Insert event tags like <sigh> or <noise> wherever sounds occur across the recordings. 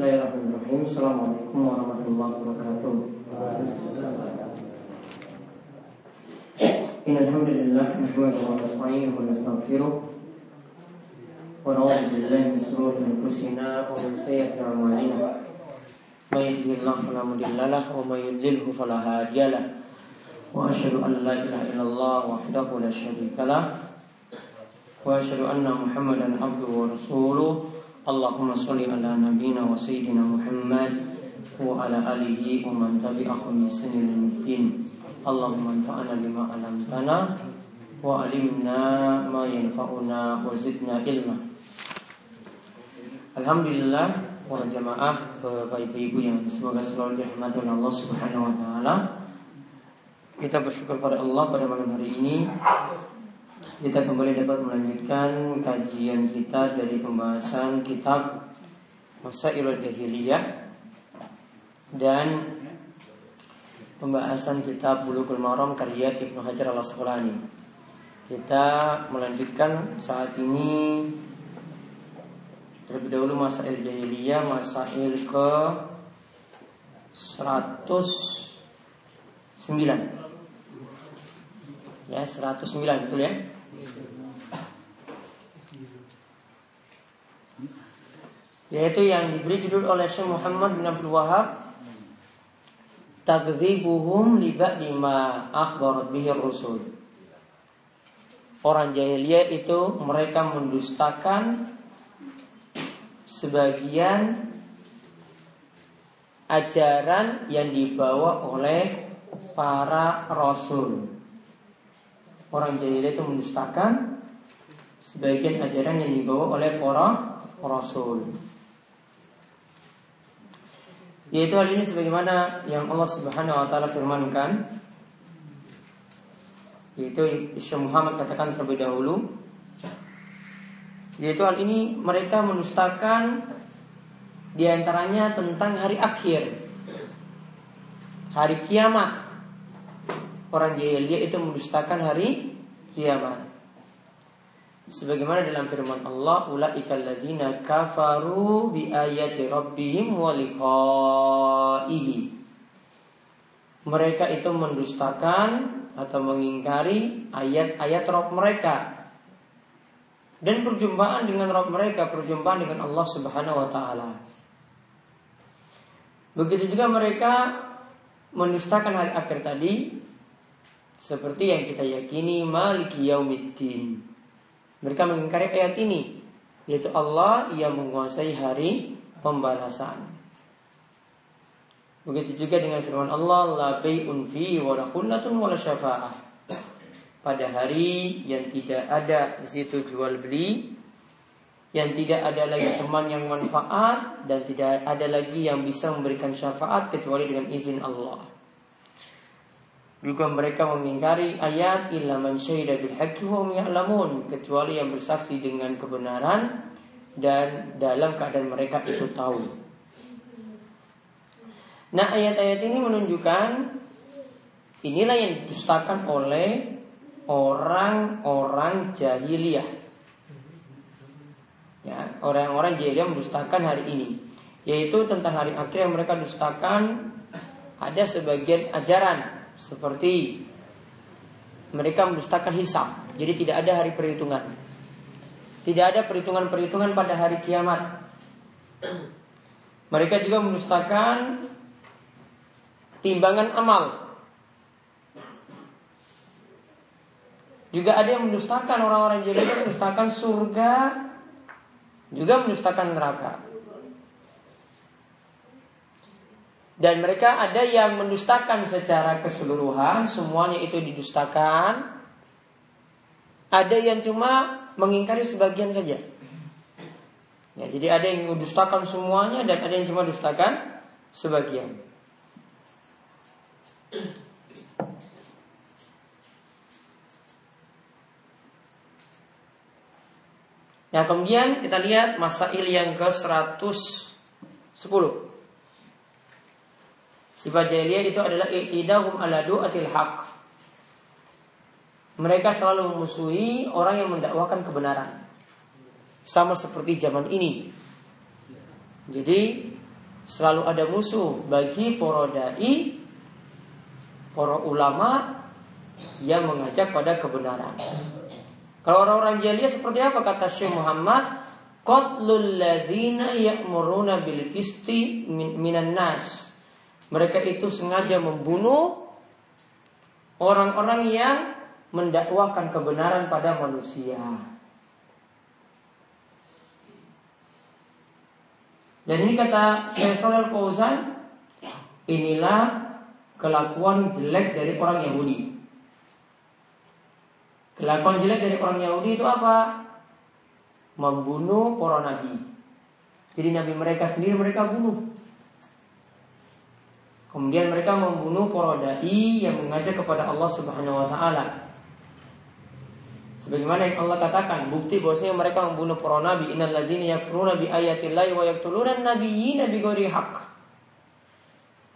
Bismillahirrahmanirrahim. Assalamualaikum warahmatullahi wabarakatuh. إن الحمد لله نحمده ونستعينه ونستغفره ونعوذ بالله من شرور أنفسنا ومن سيئات أعمالنا من يهده الله فلا مضل له ومن يضلله فلا هادي له وأشهد أن لا إله إلا الله وحده لا شريك له وأشهد أن محمدا عبده ورسوله Sayyidina Muhammad wa ala alihi wa man tabi'ahum bi ihsanin din. Allahumma anfa'na lima 'allamtana wa 'allimna ma yanfa'una wa zidna ilma. Alhamdulillah para jamaah Bapak Ibu yang semoga selalu dirahmati oleh Allah Subhanahu wa taala. Kita bersyukur pada Allah pada malam hari ini kita kembali dapat melanjutkan kajian kita dari pembahasan kitab Masailul Jahiliyah dan pembahasan kitab Bulughul Maram karya Ibnu Hajar Al Asqalani. Kita melanjutkan saat ini terlebih dahulu Masail Jahiliyah, Masail ke 109 ya 109 betul ya yaitu yang diberi judul oleh Syekh Muhammad bin Abdul Wahab takdzibuhum li ba'di ma akhbarat bihi rusul Orang jahiliyah itu mereka mendustakan sebagian ajaran yang dibawa oleh para rasul. Orang jahiliyah itu mendustakan sebagian ajaran yang dibawa oleh para rasul. Yaitu hal ini sebagaimana yang Allah Subhanahu wa taala firmankan yaitu Syekh Muhammad katakan terlebih dahulu yaitu hal ini mereka mendustakan di antaranya tentang hari akhir hari kiamat orang jahiliyah itu mendustakan hari kiamat Sebagaimana dalam firman Allah, ulaika kafaru bi ayati rabbihim. Mereka itu mendustakan atau mengingkari ayat-ayat Rabb mereka dan perjumpaan dengan Rabb mereka, perjumpaan dengan Allah Subhanahu wa taala. Begitu juga mereka mendustakan hari akhir tadi seperti yang kita yakini maliki yaumiddin. Mereka mengingkari ayat ini Yaitu Allah yang menguasai hari pembalasan. Begitu juga dengan firman Allah La bay'un fi wa la wa syafa'ah. Pada hari yang tidak ada di situ jual beli Yang tidak ada lagi teman yang manfaat Dan tidak ada lagi yang bisa memberikan syafaat Kecuali dengan izin Allah juga mereka mengingkari ayat illa man syahida bil ya'lamun kecuali yang bersaksi dengan kebenaran dan dalam keadaan mereka itu tahu. Nah, ayat-ayat ini menunjukkan inilah yang didustakan oleh orang-orang jahiliyah. Ya, orang-orang jahiliyah mendustakan hari ini, yaitu tentang hari akhir yang mereka dustakan ada sebagian ajaran seperti mereka mendustakan hisab. Jadi tidak ada hari perhitungan. Tidak ada perhitungan-perhitungan pada hari kiamat. Mereka juga mendustakan timbangan amal. Juga ada yang mendustakan orang-orang jahiliyah mendustakan surga, juga mendustakan neraka. Dan mereka ada yang mendustakan secara keseluruhan, semuanya itu didustakan. Ada yang cuma mengingkari sebagian saja. Ya, jadi ada yang mendustakan semuanya dan ada yang cuma dustakan sebagian. Nah kemudian kita lihat masail yang ke 110 Sifat jahiliyah itu adalah i'tidahum ala du'atil haq. Mereka selalu memusuhi orang yang mendakwakan kebenaran. Sama seperti zaman ini. Jadi selalu ada musuh bagi para dai, para ulama yang mengajak pada kebenaran. Kalau orang-orang jahiliyah seperti apa kata Syekh Muhammad? Qatlul ladzina ya'muruna bil qisti minan nas. Mereka itu sengaja membunuh orang-orang yang mendakwahkan kebenaran pada manusia. Dan ini kata Syekh Shalal Fauzan, inilah kelakuan jelek dari orang Yahudi. Kelakuan jelek dari orang Yahudi itu apa? Membunuh para nabi. Jadi nabi mereka sendiri mereka bunuh. Kemudian mereka membunuh para dai yang mengajak kepada Allah Subhanahu wa taala. Sebagaimana yang Allah katakan, bukti bahwasanya mereka membunuh para nabi, innal ladzina yakfuruna bi wa yaqtuluna nabiyyina bighairi haqq.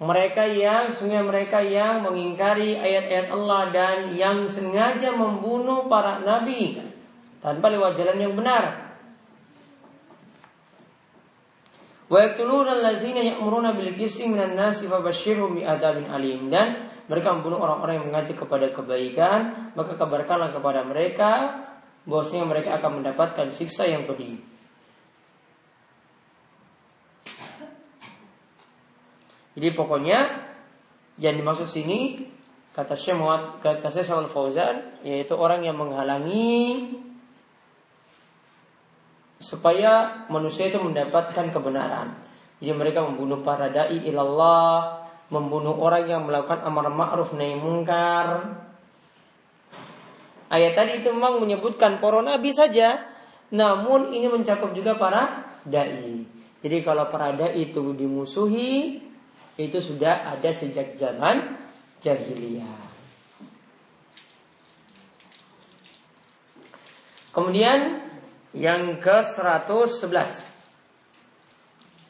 Mereka yang sungguh mereka yang mengingkari ayat-ayat Allah dan yang sengaja membunuh para nabi tanpa lewat jalan yang benar. Allazina ya'muruna bil qisti minan nasi fabashshirhum bi'adzabin alim dan mereka membunuh orang-orang yang mengajak kepada kebaikan, maka kabarkanlah kepada mereka bahwasanya mereka akan mendapatkan siksa yang pedih. Jadi pokoknya yang dimaksud sini kata Syekh kata Syekh Fauzan yaitu orang yang menghalangi supaya manusia itu mendapatkan kebenaran. Jadi mereka membunuh para dai ilallah, membunuh orang yang melakukan amar ma'ruf nahi mungkar. Ayat tadi itu memang menyebutkan para nabi saja, namun ini mencakup juga para dai. Jadi kalau para dai itu dimusuhi, itu sudah ada sejak zaman jahiliyah. Kemudian yang ke-111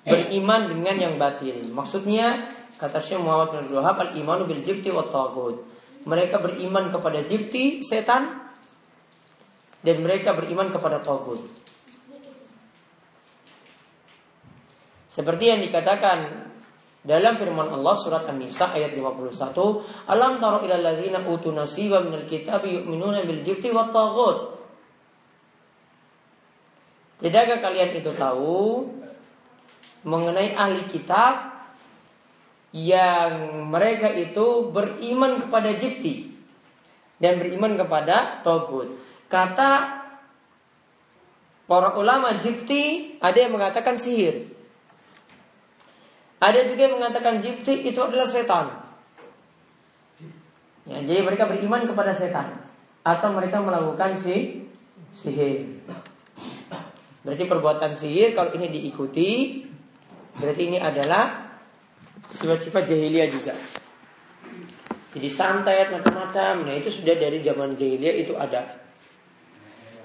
Beriman dengan yang batil. Maksudnya Kata Syekh Muhammad bin Wahab Al-imanu bil jibti wa tagut Mereka beriman kepada jibti Setan Dan mereka beriman kepada tagut Seperti yang dikatakan dalam firman Allah surat An-Nisa ayat 51, "Alam taro ilal ladzina utu nasiba minal kitabi yu'minuna bil jibti wat tagut." Tidakkah kalian itu tahu mengenai ahli kitab yang mereka itu beriman kepada Jipti dan beriman kepada Togut. Kata para ulama Jipti ada yang mengatakan sihir. Ada juga yang mengatakan Jipti itu adalah setan. Ya, jadi mereka beriman kepada setan atau mereka melakukan si sihir. Berarti perbuatan sihir kalau ini diikuti berarti ini adalah sifat-sifat jahiliyah juga. Jadi santet macam-macam, nah itu sudah dari zaman jahiliyah itu ada.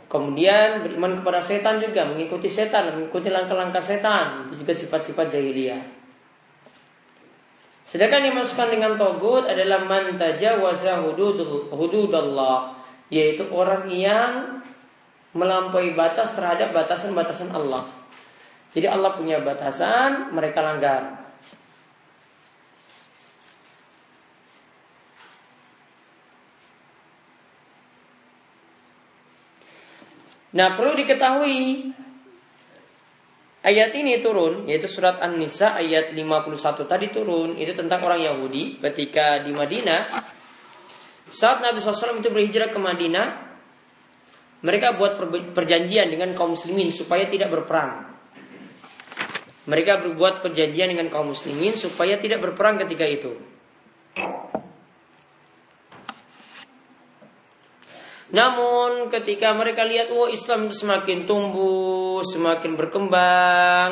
Kemudian beriman kepada setan juga, mengikuti setan, mengikuti langkah-langkah setan, itu juga sifat-sifat jahiliyah. Sedangkan yang dimasukkan dengan togut adalah mantaja waza hududullah, yaitu orang yang melampaui batas terhadap batasan-batasan Allah. Jadi Allah punya batasan, mereka langgar. Nah perlu diketahui Ayat ini turun yaitu surat An-Nisa ayat 51 tadi turun itu tentang orang Yahudi ketika di Madinah saat Nabi SAW itu berhijrah ke Madinah mereka buat perjanjian dengan kaum muslimin supaya tidak berperang. Mereka berbuat perjanjian dengan kaum muslimin supaya tidak berperang ketika itu. Namun ketika mereka lihat wah Islam itu semakin tumbuh, semakin berkembang,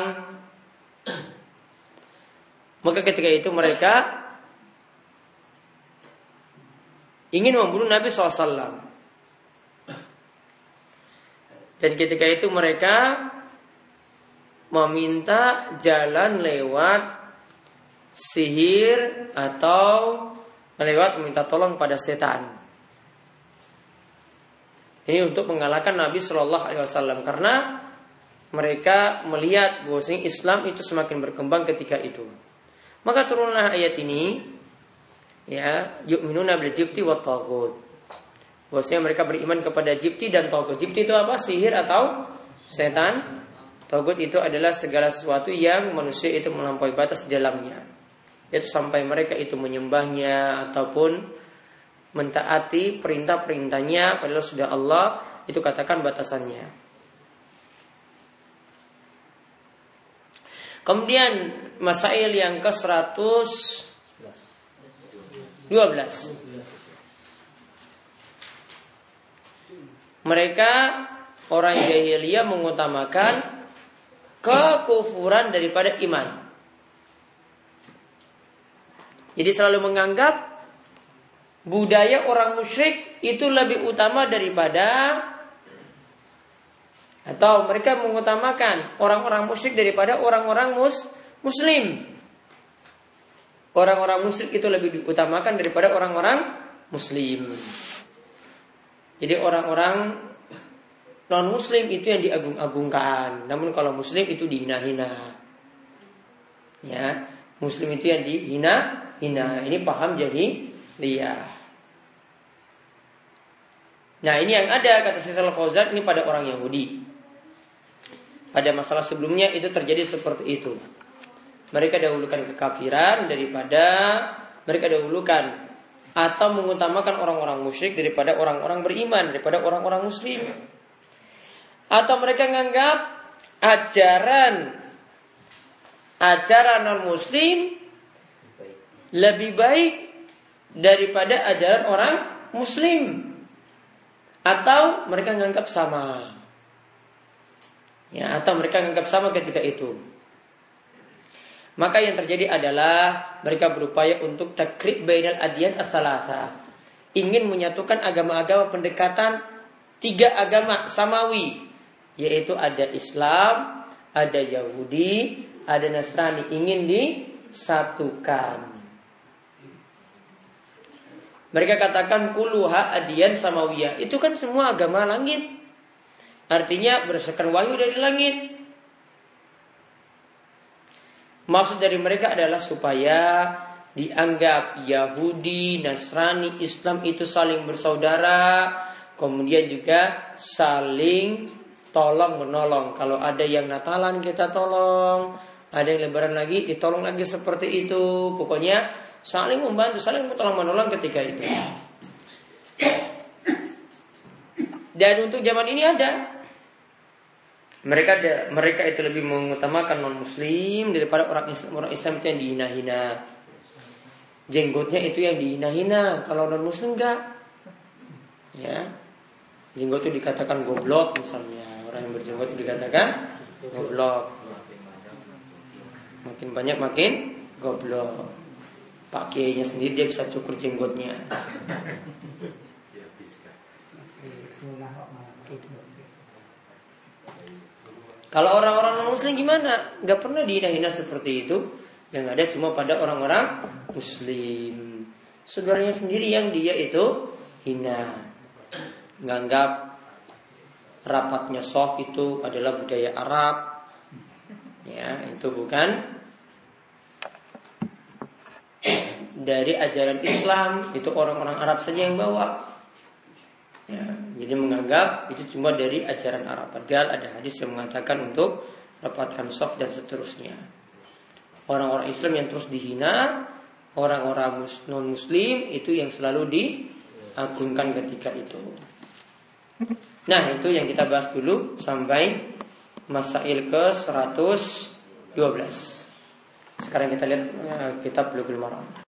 <clears throat> maka ketika itu mereka ingin membunuh Nabi SAW. Dan ketika itu mereka meminta jalan lewat sihir atau lewat meminta tolong pada setan. Ini untuk mengalahkan Nabi Shallallahu Alaihi Wasallam karena mereka melihat bahwasanya Islam itu semakin berkembang ketika itu. Maka turunlah ayat ini ya, yu'minuna bil jibti wa. Bahwasanya mereka beriman kepada jibti dan taghut. Jibti itu apa? Sihir atau setan? Taghut itu adalah segala sesuatu yang manusia itu melampaui batas di dalamnya. Yaitu sampai mereka itu menyembahnya ataupun mentaati perintah-perintahnya padahal sudah Allah itu katakan batasannya. Kemudian masail yang ke 112. Mereka orang jahiliyah mengutamakan kekufuran daripada iman. Jadi selalu menganggap budaya orang musyrik itu lebih utama daripada atau mereka mengutamakan orang-orang musyrik daripada orang-orang mus muslim. Orang-orang musyrik itu lebih diutamakan daripada orang-orang muslim. Jadi orang-orang non muslim itu yang diagung-agungkan. Namun kalau muslim itu dihina-hina. Ya muslim itu yang dihina-hina. Ini paham jadi dia nah ini yang ada kata Syaikhul Fauzan ini pada orang Yahudi. Pada masalah sebelumnya itu terjadi seperti itu. Mereka dahulukan kekafiran daripada mereka dahulukan atau mengutamakan orang-orang musyrik daripada orang-orang beriman daripada orang-orang muslim. Atau mereka menganggap ajaran ajaran non muslim lebih baik daripada ajaran orang muslim. Atau mereka menganggap sama. Ya atau mereka menganggap sama ketika itu maka yang terjadi adalah mereka berupaya untuk takrib bainal adiyan as-salasa ingin menyatukan agama-agama pendekatan tiga agama samawi yaitu ada Islam, ada Yahudi, ada Nasrani ingin disatukan. Mereka katakan kuluha adian samawiyah. Itu kan semua agama langit. Artinya berdasarkan wahyu dari langit. Maksud dari mereka adalah supaya dianggap Yahudi, Nasrani, Islam itu saling bersaudara, kemudian juga saling tolong menolong. Kalau ada yang Natalan kita tolong, ada yang Lebaran lagi ditolong lagi seperti itu. Pokoknya saling membantu, saling tolong menolong ketika itu. Dan untuk zaman ini ada mereka ada, mereka itu lebih mengutamakan non muslim daripada orang Islam orang Islam itu yang dihina-hina. Jenggotnya itu yang dihina-hina. Kalau non muslim enggak. Ya. Jenggot itu dikatakan goblok misalnya. Orang yang berjenggot dikatakan goblok. Makin banyak makin goblok. Pak kiainya sendiri dia bisa cukur jenggotnya. Kalau orang-orang muslim gimana? Gak pernah dihina-hina seperti itu. Yang ada cuma pada orang-orang muslim. Saudaranya sendiri yang dia itu hina. Nganggap rapatnya soft itu adalah budaya Arab. Ya, itu bukan dari ajaran Islam, itu orang-orang Arab saja yang bawa. Ya, jadi menganggap itu cuma dari ajaran Arab. Padahal ada hadis yang mengatakan untuk rapatkan soft dan seterusnya. Orang-orang Islam yang terus dihina, orang-orang non Muslim itu yang selalu diagungkan ketika itu. Nah itu yang kita bahas dulu sampai masail ke 112. Sekarang kita lihat eh, kitab Bulughul Maram.